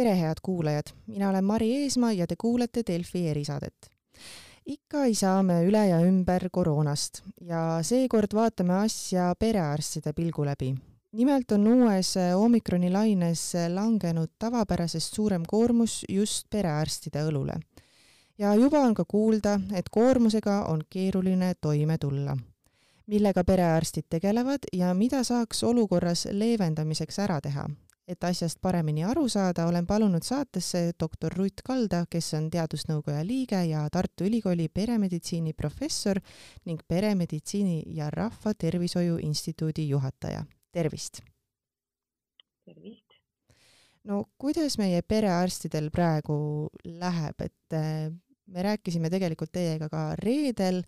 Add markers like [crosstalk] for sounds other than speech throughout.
tere, head kuulajad, mina olen Mari Eesmaa ja te kuulate Delfi erisaadet. ikka ei saa me üle ja ümber koroonast ja seekord vaatame asja perearstide pilgu läbi. nimelt on uues omikroni laines langenud tavapärasest suurem koormus just perearstide õlule. ja juba on ka kuulda, et koormusega on keeruline toime tulla millega perearstid tegelevad ja mida saaks olukorras leevendamiseks ära teha, et asjast paremini aru saada, olen palunud saatesse doktor Rutt Kalda, kes on Teadusnõukoja liige ja Tartu Ülikooli peremeditsiini professor ning Peremeditsiini ja Rahvatervishoiu Instituudi juhataja. tervist! tervist! no kuidas meie perearstidel praegu läheb, et eh, me rääkisime tegelikult teiega ka reedel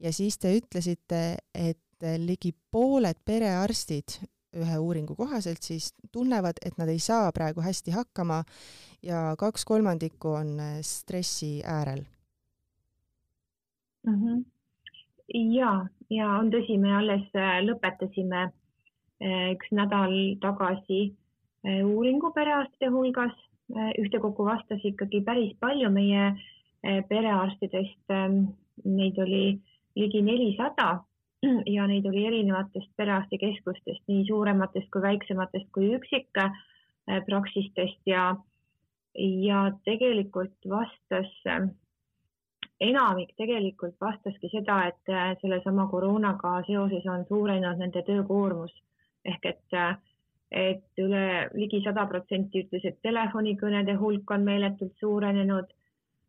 ja siis te ütlesite, et ligi pooled perearstid ühe uuringu kohaselt siis tunnevad, et nad ei saa praegu hästi hakkama ja kaks kolmandikku on äh, stressi äärel mm. -hmm. ja, ja on tõsi, me alles äh, lõpetasime äh, üks nädal tagasi uuringu perearstide hulgas. ühtekokku vastas ikkagi päris palju meie perearstidest. Ähm, neid oli ligi nelisada [clears throat] ja neid oli erinevatest perearstikeskustest, nii suurematest kui väiksematest kui üksikpraksistest äh, ja, ja tegelikult vastas, äh, enamik tegelikult vastaski seda, et äh, sellesama koroonaga seoses on suurenenud nende töökoormus. Ehk et, et üle ligi sada protsenti ütles, et telefonikõnede hulk on meeletult suurenenud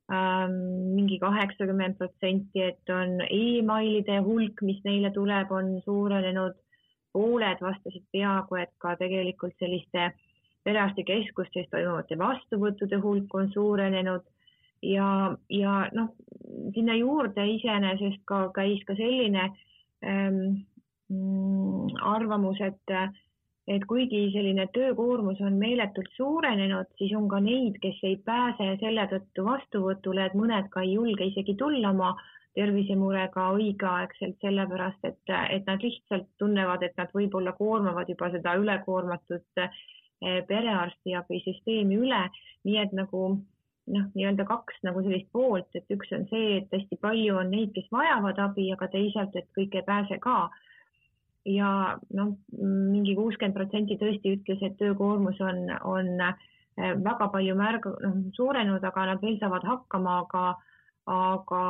mingi kaheksakümmend protsenti, et on emailide hulk, mis neile tuleb, on suurenenud. pooled vastasid peaaegu, et ka tegelikult selliste perearstikeskustes toimuvate vastuvõttude hulk on suurenenud ja, ja noh, sinna juurde iseenesest ka käis ka selline ähm, mm, arvamus, et et kuigi selline töökoormus on meeletult suurenenud, siis on ka neid, kes ei pääse selle tõttu vastuvõtule, et mõned ka ei julge isegi tulla oma tervisemurega õigeaegselt, sellepärast et, et nad lihtsalt tunnevad, et nad võib-olla koormavad juba seda ülekoormatud eh, perearstiabisüsteemi üle, nii et nagu noh, nii-öelda kaks nagu sellist poolt, et üks on see, et hästi palju on neid, kes vajavad abi, aga teisalt, et kõik ei pääse ka ja noh, mingi kuuskümmend protsenti tõesti ütles, et töökoormus on, on äh, väga palju märg-, noh, suurenenud, aga nad veel saavad hakkama, aga, aga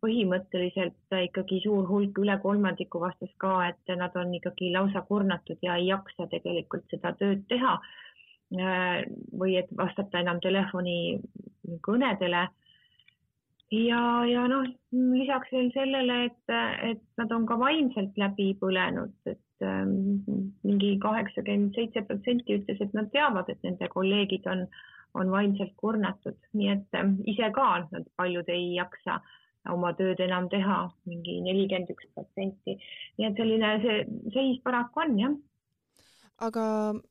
põhimõtteliselt ikkagi suur hulk, üle kolmandiku vastas ka, et nad on ikkagi lausa kurnatud ja ei jaksa tegelikult seda tööd teha. Äh, või et vastata enam telefonikõnedele ja, ja noh, lisaks veel sellele, et, et nad on ka vaimselt läbi põlenud, et ähm, mingi kaheksakümmend seitse protsenti ütles, et nad teavad, et nende kolleegid on, on vaimselt kurnatud, nii et ähm, ise ka nad paljud ei jaksa oma tööd enam teha, mingi nelikümmend üks protsenti. nii et selline see seis paraku on jah aga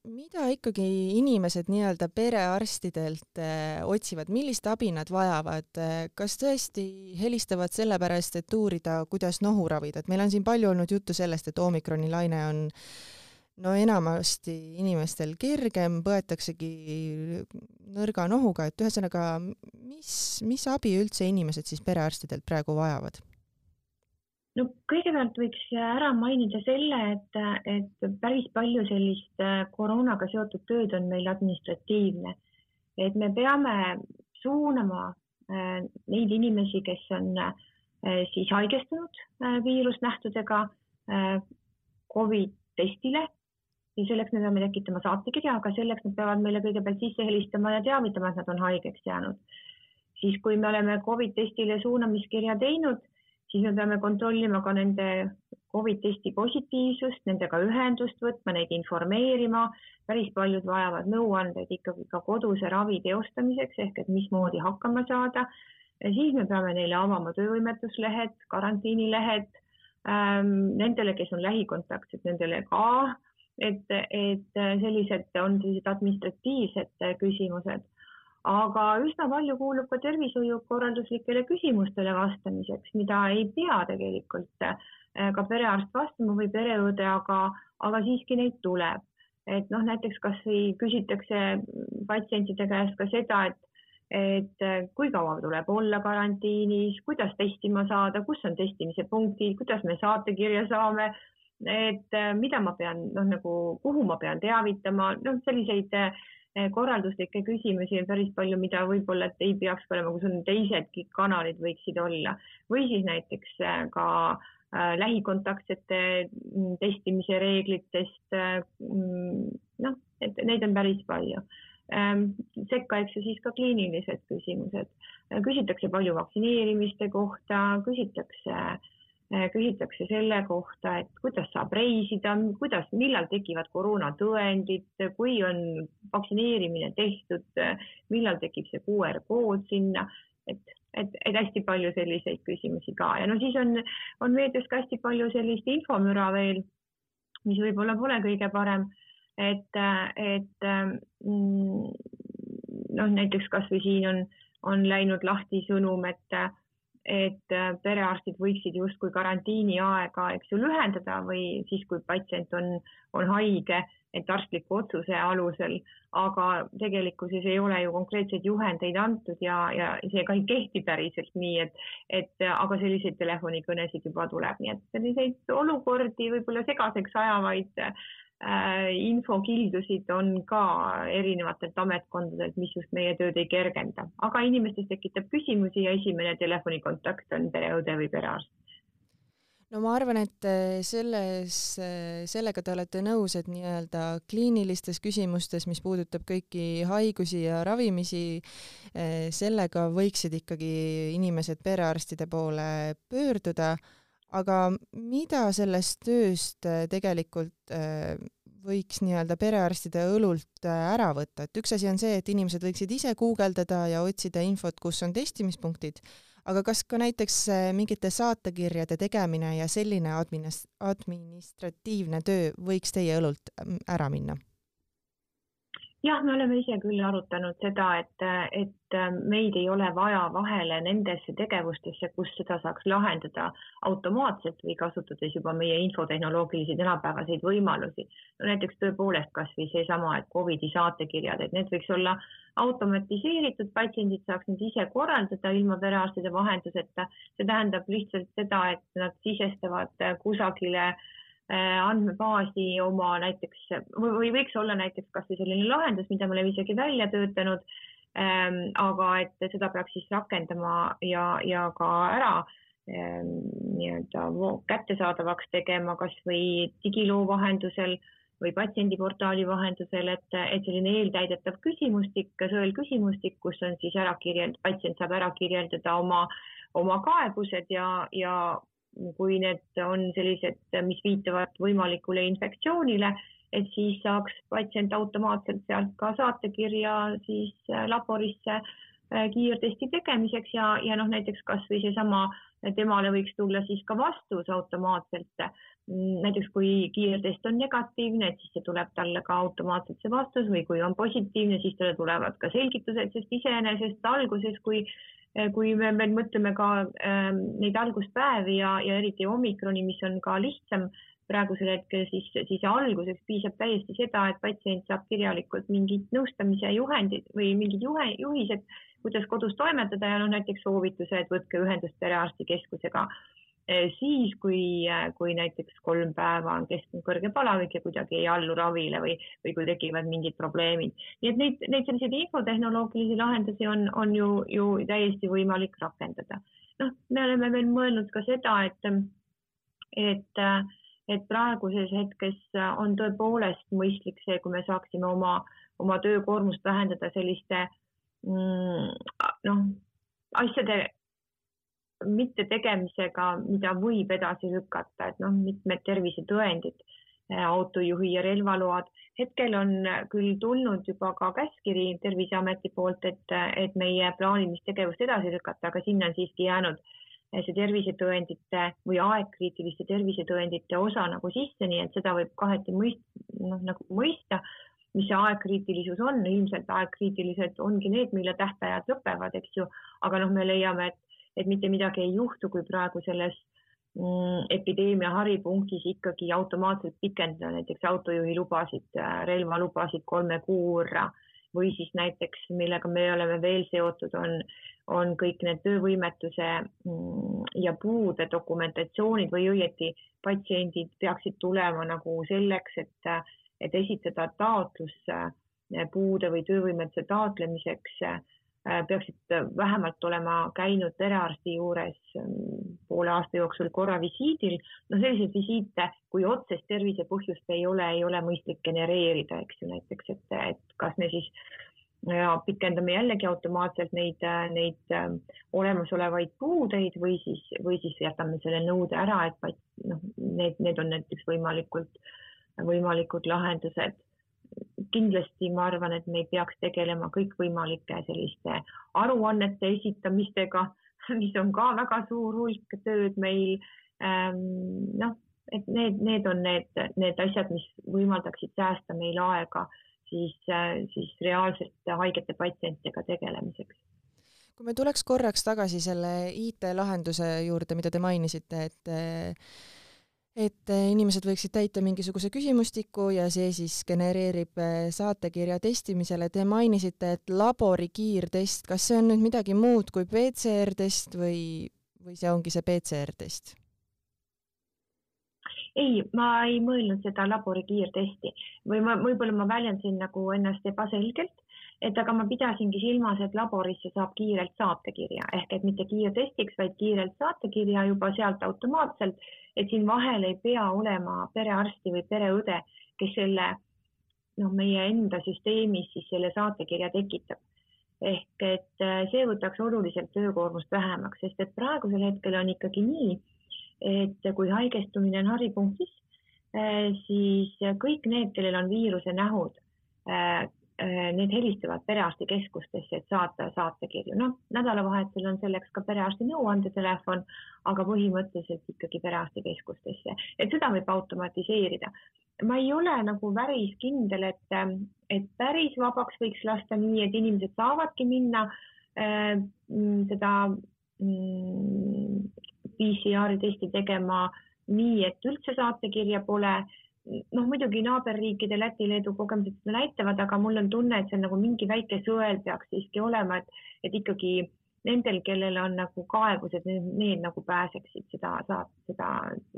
mida ikkagi inimesed nii-öelda perearstidelt eh, otsivad, millist abi nad vajavad, kas tõesti helistavad sellepärast, et uurida, kuidas nohu ravida, et meil on siin palju olnud juttu sellest, et omikroni laine on no enamasti inimestel kergem, põetaksegi nõrga nohuga, et ühesõnaga, mis, mis abi üldse inimesed siis perearstidelt praegu vajavad? No kõigepealt võiks ära mainida selle, et, et päris palju sellist äh, koroonaga seotud tööd on meil administratiivne. et me peame suunama äh, neid inimesi, kes on äh, siis haigestunud viirusnähtudega Covid testile ja selleks me peame tekitama saatekirja, aga selleks nad peavad meile kõigepealt sisse helistama ja teavitama, et nad on haigeks jäänud. siis, kui me oleme Covid testile suunamiskirja teinud siis me peame kontrollima ka nende Covid testi positiivsust, nendega ühendust võtma, neid informeerima. päris paljud vajavad nõuandeid ikkagi ka koduse ravi teostamiseks ehk et mismoodi hakkama saada. siis me peame neile avama töövõimetuslehed, karantiinilehed ähm,, nendele, kes on lähikontaktsed, nendele ka, et, et sellised on sellised administratiivsed küsimused aga üsna palju kuulub ka tervishoiukorralduslikele küsimustele vastamiseks, mida ei pea tegelikult äh, ka perearst vastama või pereõde, aga, aga siiski neid tuleb. et noh, näiteks kasvõi küsitakse patsientide käest ka seda, et et kui kaua tuleb olla karantiinis, kuidas testima saada, kus on testimise punktid, kuidas me saatekirja saame, et mida ma pean, noh nagu, kuhu ma pean teavitama, noh, selliseid korralduslikke küsimusi on päris palju, mida võib-olla ei peakski olema, kus on teisedki kanalid võiksid olla või siis näiteks ka äh, Äh, lähikontaktsete mm, testimise reeglitest. Äh, mm, noh, et neid on päris palju. Ähm, sekka, eks ju, siis ka kliinilised küsimused. Äh, küsitakse palju vaktsineerimiste kohta, küsitakse, küsitakse selle kohta, et kuidas saab reisida, kuidas, millal tekivad koroonatõendid, kui on vaktsineerimine tehtud, millal tekib see QR kood sinna, et et, et hästi palju selliseid küsimusi ka. Ja no siis on, on meedias ka hästi palju sellist infomüra veel, mis võib-olla pole kõige parem, et, et mm, noh, näiteks kasvõi siin on, on läinud lahti sõnum, et et perearstid võiksid justkui karantiini aega, eks ju, lühendada või siis, kui patsient on, on haige et arstliku otsuse alusel, aga tegelikkuses ei ole ju konkreetseid juhendeid antud ja, ja see ka ei kehti päriselt nii, et, et aga selliseid telefonikõnesid juba tuleb, nii et selliseid olukordi võib-olla segaseks ajavaid äh, infokildusid on ka erinevatelt ametkondadelt, mis just meie tööd ei kergenda, aga inimestes tekitab küsimusi ja esimene telefonikontakt on pereõde või perearst. No ma arvan, et äh, selles, äh, sellega te olete nõus, et nii-öelda kliinilistes küsimustes, mis puudutab kõiki haigusi ja ravimisi, äh, sellega võiksid ikkagi inimesed perearstide poole pöörduda, aga mida sellest tööst tegelikult võiks nii-öelda perearstide õlult ära võtta, et üks asi on see, et inimesed võiksid ise guugeldada ja otsida infot, kus on testimispunktid aga kas ka näiteks äh, mingite saatekirjade tegemine ja selline administ-, administratiivne töö võiks teie õlult ära minna? Jah, me oleme ise küll arutanud seda, et, et meid ei ole vaja vahele nendesse tegevustesse, kus seda saaks lahendada automaatselt või kasutades juba meie infotehnoloogilisi tänapäevaseid võimalusi. no näiteks tõepoolest kasvõi seesama, et Covidi saatekirjad, et need võiks olla automatiseeritud, patsiendid saaks need ise korraldada ilma perearstide vahenduseta. see tähendab lihtsalt seda, et nad sisestavad kusagile äh, Äh, andmebaasi oma näiteks või, või võiks olla näiteks kasvõi selline lahendus, mida me oleme isegi välja töötanud ähm,. aga et seda peaks siis rakendama ja, ja ka ära ähm, nii-öelda kättesaadavaks tegema kasvõi digiloo vahendusel või patsiendiportaali vahendusel, et, et selline eeltäidetav küsimustik, sõelküsimustik, kus on siis ära kirjeld-, patsient saab ära kirjeldada oma, oma kaebused ja, ja kui need on sellised, mis viitavad võimalikule infektsioonile, et siis saaks patsient automaatselt sealt ka saatekirja siis äh, laborisse äh, kiirtesti tegemiseks ja, ja noh, näiteks kasvõi seesama, temale võiks tulla siis ka vastus automaatselt. Mm, näiteks kui kiirtest on negatiivne, et siis see tuleb talle ka automaatselt see vastus või kui on positiivne, siis talle tulevad ka selgitused, sest iseenesest alguses, kui kui me veel mõtleme ka äh, neid alguspäevi ja, ja eriti omikroni, mis on ka lihtsam praegusel hetkel, siis, siis alguseks piisab täiesti seda, et patsient saab kirjalikult mingid nõustamise juhendid või mingid juhe, juhised, kuidas kodus toimetada ja noh, näiteks soovitused, võtke ühendust perearstikeskusega. Eh, siis, kui, eh, kui näiteks kolm päeva on kestnud kõrge palavik ja kuidagi ei allu ravile või, või kui tekivad mingid probleemid. nii et neid, neid selliseid infotehnoloogilisi lahendusi on, on ju, ju täiesti võimalik rakendada. noh, me oleme veel mõelnud ka seda, et, et, et praeguses hetkes on tõepoolest mõistlik see, kui me saaksime oma, oma töökoormust vähendada selliste mm, noh, asjade mittetegemisega, mida võib edasi lükata, et noh, mitmed tervisetõendid, äh, autojuhi ja relvaload. hetkel on küll tulnud juba ka käskkiri Terviseameti poolt, et, et meie plaanilist tegevust edasi lükata, aga sinna on siiski jäänud äh, see tervisetõendite või aegkriitiliste tervisetõendite osa nagu sisse, nii et seda võib kaheti mõist-, noh nagu mõista, mis see aegkriitilisus on, ilmselt aegkriitilised ongi need, mille tähtajad lõpevad, eks ju, aga noh, me leiame, et et mitte midagi ei juhtu, kui praegu selles mm, epideemia haripunktis ikkagi automaatselt pikendada näiteks autojuhi lubasid, relvalubasid kolme kuu võrra või siis näiteks, millega me oleme veel seotud, on, on kõik need töövõimetuse mm, ja puude dokumentatsioonid või õieti patsiendid peaksid tulema nagu selleks, et, et esitada taotlus puude või töövõimetuse taotlemiseks Äh, peaksid vähemalt olema käinud perearsti juures ähm, poole aasta jooksul korra visiidil. no selliseid visiite, kui otsest tervisepõhjust ei ole, ei ole mõistlik genereerida, eks ju, näiteks, et, et kas me siis ja pikendame jällegi automaatselt neid, neid äh, olemasolevaid puudeid või siis, või siis jätame selle nõude ära, et noh, need, need on näiteks võimalikult, võimalikud lahendused kindlasti ma arvan, et me ei peaks tegelema kõikvõimalike selliste aruannete esitamistega, mis on ka väga suur hulk tööd meil. Ähm, noh, et need, need on need, need asjad, mis võimaldaksid säästa meil aega siis, siis reaalselt haigete patsientidega tegelemiseks kui me tuleks korraks tagasi selle IT-lahenduse juurde, mida te mainisite, et et äh, inimesed võiksid täita mingisuguse küsimustiku ja see siis genereerib äh, saatekirja testimisele. Te mainisite, et labori kiirtest, kas see on nüüd midagi muud kui PCR-test või, või see ongi see PCR-test? ei, ma ei mõelnud seda labori kiirtesti või ma võib-olla ma väljendasin nagu ennast ebaselgelt et aga ma pidasingi silmas, et laborisse saab kiirelt saatekirja ehk et mitte kiirtestiks, vaid kiirelt saatekirja juba sealt automaatselt, et siin vahel ei pea olema perearsti või pereõde, kes selle noh, meie enda süsteemis siis selle saatekirja tekitab. ehk et äh, see võtaks oluliselt töökoormust vähemaks, sest et praegusel hetkel on ikkagi nii, et kui haigestumine on haripunktis, äh, siis kõik need, kellel on viiruse nähud, äh, need helistavad perearstikeskustesse, et saata saatekirju. noh, nädalavahetusel on selleks ka perearsti nõuandetelefon, aga põhimõtteliselt ikkagi perearstikeskustesse, et seda võib automatiseerida. ma ei ole nagu päris kindel, et, et päris vabaks võiks lasta nii, et inimesed saavadki minna äh, seda mm, PCR-i testi tegema nii, et üldse saatekirja pole noh, muidugi naaberriikide Läti, Leedu kogemused seda näitavad, aga mul on tunne, et see on nagu mingi väike sõel peaks siiski olema, et, et ikkagi nendel, kellel on nagu kaebused, need nagu pääseksid seda, saab seda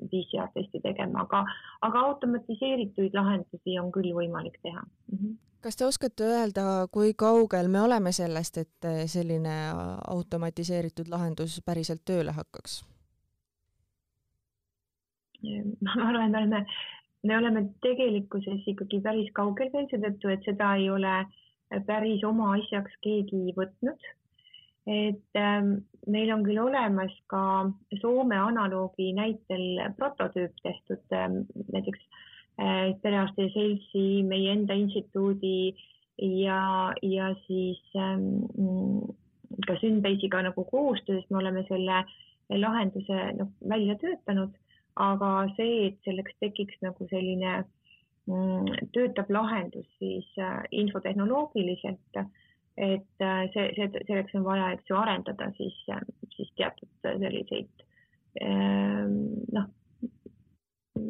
PCR testi tegema, aga, aga automatiseeritud lahendusi on küll võimalik teha mm. -hmm kas te oskate öelda, kui kaugel me oleme sellest, et selline automatiseeritud lahendus päriselt tööle hakkaks? [laughs] ma arvan, et me oleme me oleme tegelikkuses ikkagi päris kaugel veel seetõttu, et seda ei ole päris oma asjaks keegi võtnud. et ähm, meil on küll olemas ka Soome analoogi näitel prototüüp tehtud ähm, näiteks äh, perearstide seltsi, meie enda instituudi ja, ja siis ähm, ka Synbase'iga nagu koostöös me oleme selle lahenduse noh välja töötanud aga see, et selleks tekiks nagu selline mm, töötav lahendus siis äh, infotehnoloogiliselt, et äh, see, see, selleks on vaja, eks ju, arendada siis, äh, siis teatud selliseid noh,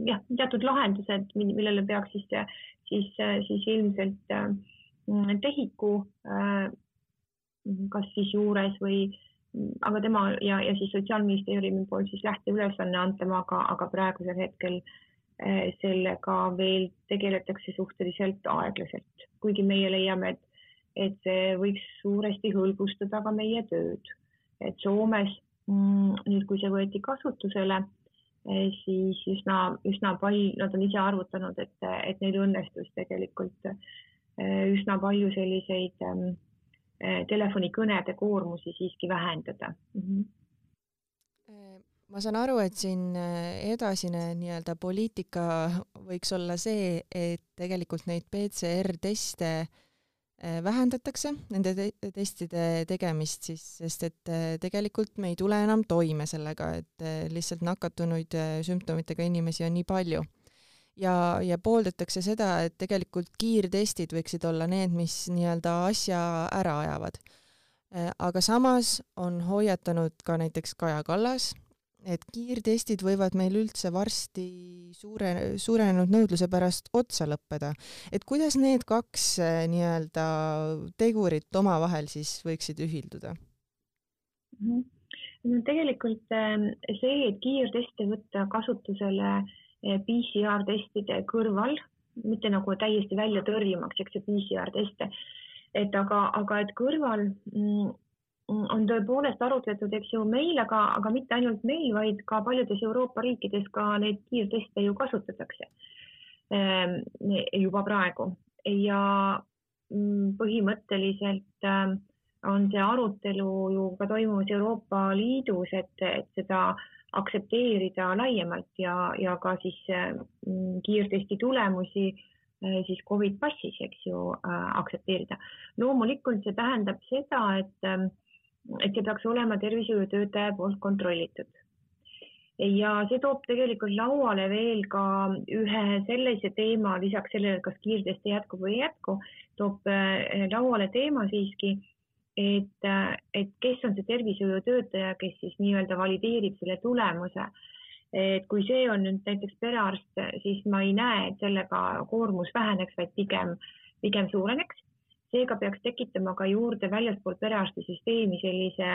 jah, teatud lahendused, millele peaks siis, siis, siis ilmselt tehiku kas siis juures või aga tema ja, ja siis Sotsiaalministeeriumi poolt siis lähteülesanne antama, aga, aga praegusel hetkel eh, sellega veel tegeletakse suhteliselt aeglaselt, kuigi meie leiame, et, et see võiks suuresti hõlbustada ka meie tööd. et Soomes mm, nüüd, kui see võeti kasutusele, eh, siis üsna, üsna palju, nad on ise arvutanud, et, et neil õnnestus tegelikult eh, üsna palju selliseid Eh, telefonikõnede koormusi siiski vähendada mm. -hmm ma saan aru, et siin eh, edasine nii-öelda poliitika võiks olla see, et tegelikult neid PCR-teste vähendatakse, nende te testide tegemist siis, sest et tegelikult me ei tule enam toime sellega, et lihtsalt nakatunuid sümptomitega inimesi on nii palju ja, ja pooldatakse seda, et tegelikult kiirtestid võiksid olla need, mis nii-öelda asja ära ajavad. Äh, aga samas on hoiatanud ka näiteks Kaja Kallas, et kiirtestid võivad meil üldse varsti suure, suurenenud nõudluse pärast otsa lõppeda. et kuidas need kaks äh, nii-öelda tegurit omavahel siis võiksid ühilduda mm? -hmm. no tegelikult ähm, see, et kiirteste võtta kasutusele äh, PCR testide kõrval, mitte nagu täiesti välja tõrjumaks, eks ju, PCR teste, et aga, aga et kõrval mm, on tõepoolest arutletud, eks ju, meil, aga, aga mitte ainult meil, vaid ka paljudes Euroopa riikides ka neid kiirteste ju kasutatakse ehm, juba praegu. Ja mm, põhimõtteliselt ehm, on see arutelu ju ka toimumas Euroopa Liidus, et, et seda aktsepteerida laiemalt ja, ja ka siis mm, kiirtesti tulemusi eh, siis Covid passis, eks ju, äh, aktsepteerida. loomulikult see tähendab seda, et ehm, et see peaks olema tervishoiutöötaja poolt kontrollitud. ja see toob tegelikult lauale veel ka ühe sellise teema, lisaks sellele, kas kiirtesti jätkub või ei jätku, toob äh, lauale teema siiski, et, et kes on see tervishoiutöötaja, kes siis nii-öelda valideerib selle tulemuse. Et kui see on nüüd näiteks perearst, siis ma ei näe, et sellega koormus väheneks, vaid pigem, pigem suureneks. Seega peaks tekitama ka juurde väljaspool perearstisüsteemi sellise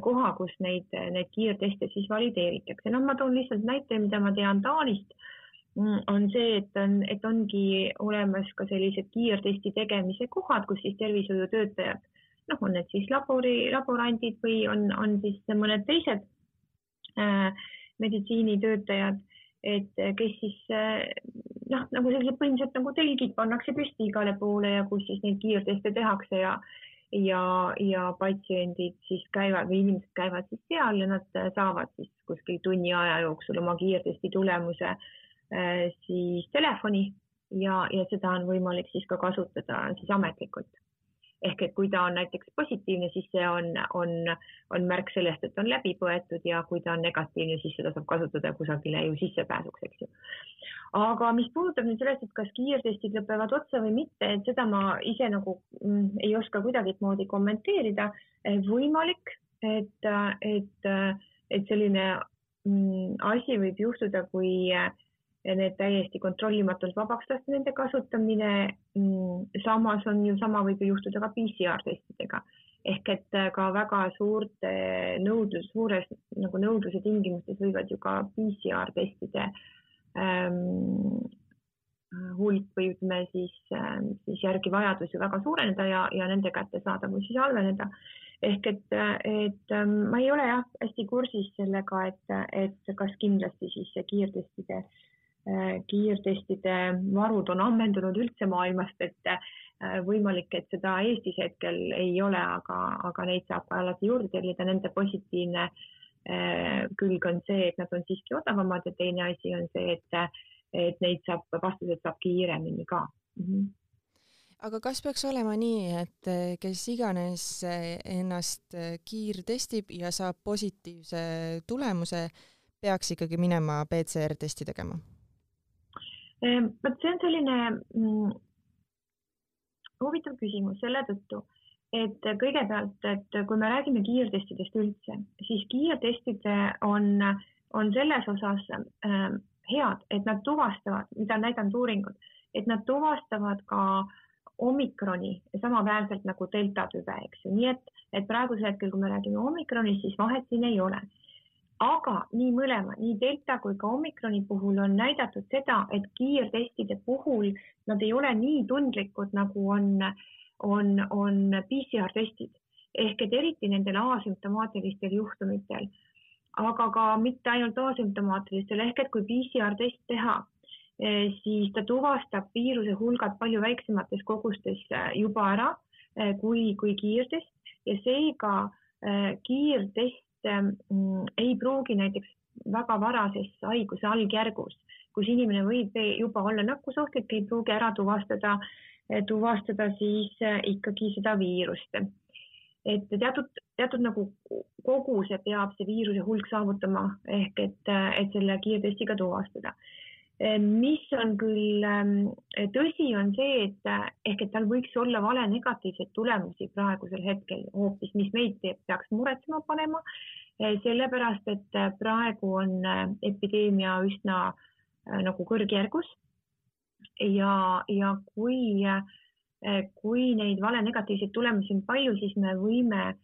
koha, kus neid, neid kiirteste siis valideeritakse. noh, ma toon lihtsalt näite, mida ma tean Taanist, on see, et on, et ongi olemas ka sellised kiirtesti tegemise kohad, kus siis tervishoiutöötajad, noh, on need siis labori, laborandid või on, on siis mõned teised äh, meditsiinitöötajad et eh, kes siis eh, noh, nagu sellised põhimõtteliselt nagu telgid pannakse püsti igale poole ja kus siis neid kiirteste tehakse ja ja, ja patsiendid siis käivad või inimesed käivad siis seal ja nad saavad siis kuskil tunni aja jooksul oma kiirtesti tulemuse eh, siis telefoni ja, ja seda on võimalik siis ka kasutada siis ametlikult ehk et kui ta on näiteks positiivne, siis see on, on, on märk sellest, et on läbi põetud ja kui ta on negatiivne, siis seda saab kasutada kusagile ju sissepääsuks, eks ju. aga mis puudutab nüüd sellest, et kas kiirtestid lõpevad otsa või mitte, et seda ma ise nagu mm, ei oska kuidagimoodi kommenteerida. võimalik, et, et, et selline mm, asi võib juhtuda, kui äh, need täiesti kontrollimatult vabaks lasta, nende kasutamine. Mm, samas on ju sama võib ju juhtuda ka PCR testidega ehk et äh, ka väga suurte nõudlus, suures nagu nõudluse tingimustes võivad ju ka PCR testide ähm, hulk või ütleme siis ähm,, siis järgi vajadus ju väga suureneda ja, ja nende kättesaadavus siis halveneda. ehk et, et ähm, ma ei ole jah hästi kursis sellega, et, et kas kindlasti siis kiirtestide äh, Äh, kiirtestide varud on ammendunud üldse maailmast, et äh, võimalik, et seda Eestis hetkel ei ole, aga, aga neid saab alati juurde tellida, nende positiivne äh, külg on see, et nad on siiski odavamad ja teine asi on see, et, et neid saab, vastused saab kiiremini ka mm. -hmm aga kas peaks olema nii, et kes iganes ennast kiirtestib ja saab positiivse tulemuse, peaks ikkagi minema PCR-testi tegema? Vot see on selline mm, huvitav küsimus selle tõttu, et kõigepealt, et kui me räägime kiirtestidest üldse, siis kiirtestid on, on selles osas äh, head, et nad tuvastavad, mida on näidanud uuringud, et nad tuvastavad ka omikroni samaväärselt nagu delta tüve, eks ju, nii et, et praegusel hetkel, kui me räägime omikronist, siis vahet siin ei ole aga nii mõlema, nii delta kui ka omikroni puhul on näidatud seda, et kiirtestide puhul nad ei ole nii tundlikud, nagu on, on, on PCR testid. Ehk et eriti nendel asümptomaatilistel juhtumitel, aga ka mitte ainult asümptomaatilistel ehk et kui PCR test teha, eh, siis ta tuvastab viiruse hulgad palju väiksemates kogustes eh, juba ära eh, kui, kui kiirtest. Ja seega kiirtest ei pruugi näiteks väga varases haiguse algjärgus, kus inimene võib juba olla nakkusohtlik, ei pruugi ära tuvastada, tuvastada siis äh, ikkagi seda viirust. et teatud, teatud nagu koguse peab see viiruse hulk saavutama ehk et, et selle kiirtestiga tuvastada mis on küll ähm, tõsi, on see, et ehk et tal võiks olla vale negatiivseid tulemusi praegusel hetkel hoopis, mis meid teeb, peaks muretsema panema sellepärast, et praegu on epideemia üsna nagu kõrgjärgus ja, ja kui, kui neid valenegatiivseid tulemusi on palju, siis me võime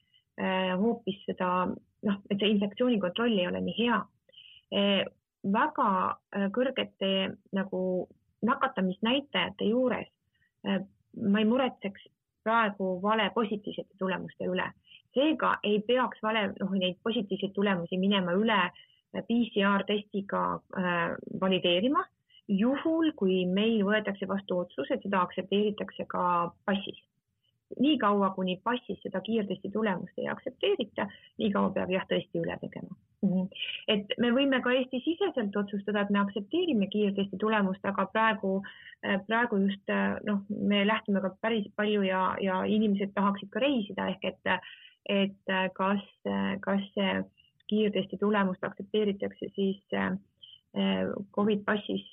hoopis seda, noh, et see infektsiooni kontroll ei ole nii hea. Väga kõrgete nagu nakatamisnäitajate juures ma ei muretseks praegu vale positiivsete tulemuste üle. seega ei peaks vale, noh, neid positiivseid tulemusi minema üle PCR testiga äh, valideerima, juhul kui meil võetakse vastu otsus, et seda aktsepteeritakse ka passis niikaua, kuni passis seda kiirtesti tulemust ei aktsepteerita, niikaua peab jah, tõesti üle tegema. -hmm. et me võime ka Eesti-siseselt otsustada, et me aktsepteerime kiirtesti tulemust, aga praegu, äh, praegu just äh, noh, me lähtume ka päris palju ja, ja inimesed tahaksid ka reisida ehk et, et äh, kas, kas see kiirtesti tulemust aktsepteeritakse siis Covid passis,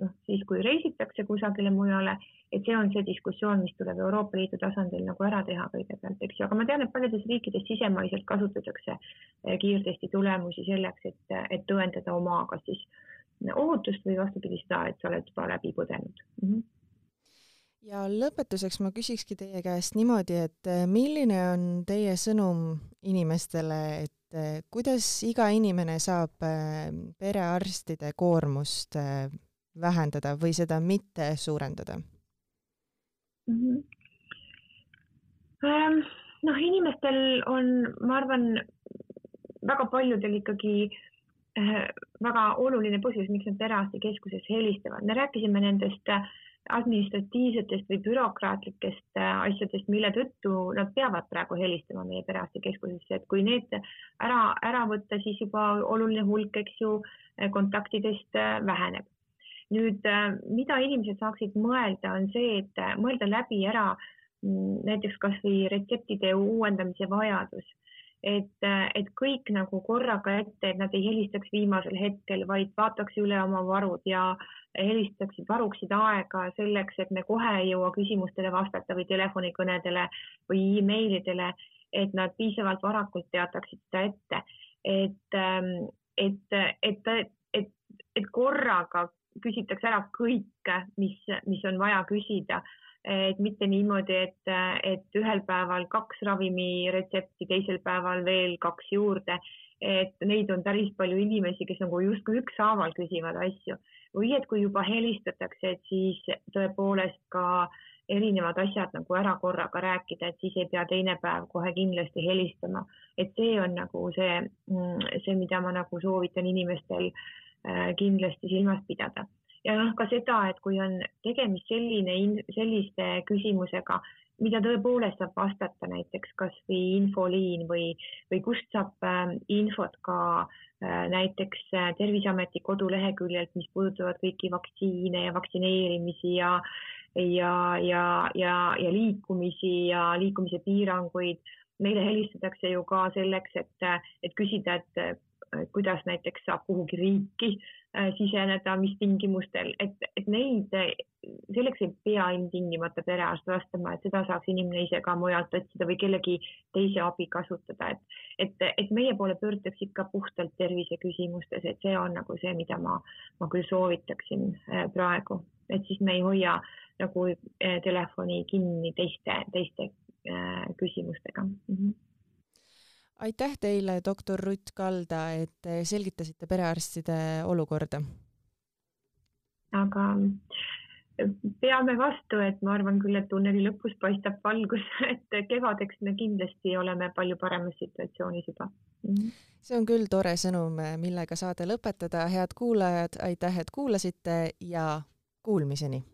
noh siis kui reisitakse kusagile mujale et see on see diskussioon, mis tuleb Euroopa Liidu tasandil nagu ära teha kõigepealt, eks ju, aga ma tean, et paljudes riikides sisemaiselt kasutatakse eh, kiirtesti tulemusi selleks, et, et tõendada oma kas siis ohutust või vastupidi seda, et sa oled juba läbi põdenud mm. -hmm ja lõpetuseks ma küsikski teie käest niimoodi, et eh, milline on teie sõnum inimestele, et kuidas iga inimene saab perearstide koormust vähendada või seda mitte suurendada? mm. -hmm. noh, inimestel on, ma arvan, väga paljudel ikkagi äh, väga oluline põhjus, miks nad perearstikeskuses helistavad. me rääkisime nendest administratiivsetest või bürokraatlikest äh, asjadest, mille tõttu nad peavad praegu helistama meie perearstikeskusesse, et kui need ära, ära võtta, siis juba oluline hulk, eks ju, kontaktidest väheneb. Nüüd, äh, mida inimesed saaksid mõelda, on see, et äh, mõelda läbi ära mm, näiteks kasvõi retseptide uuendamise vajadus, et, et kõik nagu korraga ette, et nad ei helistaks viimasel hetkel, vaid vaataks üle oma varud ja helistaksid, varuksid aega selleks, et me kohe ei jõua küsimustele vastata või telefonikõnedele või emailidele, et nad piisavalt varakult teataksid seda ette, et, ähm, et, et, et, et korraga küsitakse ära kõike, mis, mis on vaja küsida. Et mitte niimoodi, et, et ühel päeval kaks ravimiretsepti, teisel päeval veel kaks juurde. et neid on päris palju inimesi, kes nagu justkui ükshaaval küsivad asju või et kui juba helistatakse, et siis tõepoolest ka erinevad asjad nagu ära korraga rääkida, et siis ei pea teine päev kohe kindlasti helistama, et see on nagu see, see, mida ma nagu soovitan inimestel Äh, kindlasti silmas pidada. Ja noh, ka seda, et kui on tegemist selline, selliste küsimusega, mida tõepoolest saab vastata näiteks kasvõi infoliin või, või kust saab ähm, infot ka äh, näiteks äh, Terviseameti koduleheküljelt, mis puudutavad kõiki vaktsiine ja vaktsineerimisi ja ja, ja, ja, ja liikumisi ja liikumise piiranguid. meile helistatakse ju ka selleks, et, et küsida, et kuidas näiteks saab kuhugi riiki äh, siseneda, mis tingimustel, et, et neid, selleks ei pea ilmtingimata perearst vastama, et seda saaks inimene ise ka mujalt otsida või kellegi teise abi kasutada, et, et, et meie poole pöördutakse ikka puhtalt terviseküsimustes, et see on nagu see, mida ma, ma küll soovitaksin äh, praegu, et siis me ei hoia nagu äh, telefoni kinni teiste, teiste küsimustega mm. -hmm aitäh teile, doktor Rutt Kalda, et selgitasite perearstide olukorda. aga peame vastu, et ma arvan küll, et tunneli lõpus paistab valgus, [laughs] et kevadeks me kindlasti oleme palju paremas situatsioonis juba mm. -hmm. see on küll tore sõnum, millega saade lõpetada. head kuulajad, aitäh, et kuulasite ja kuulmiseni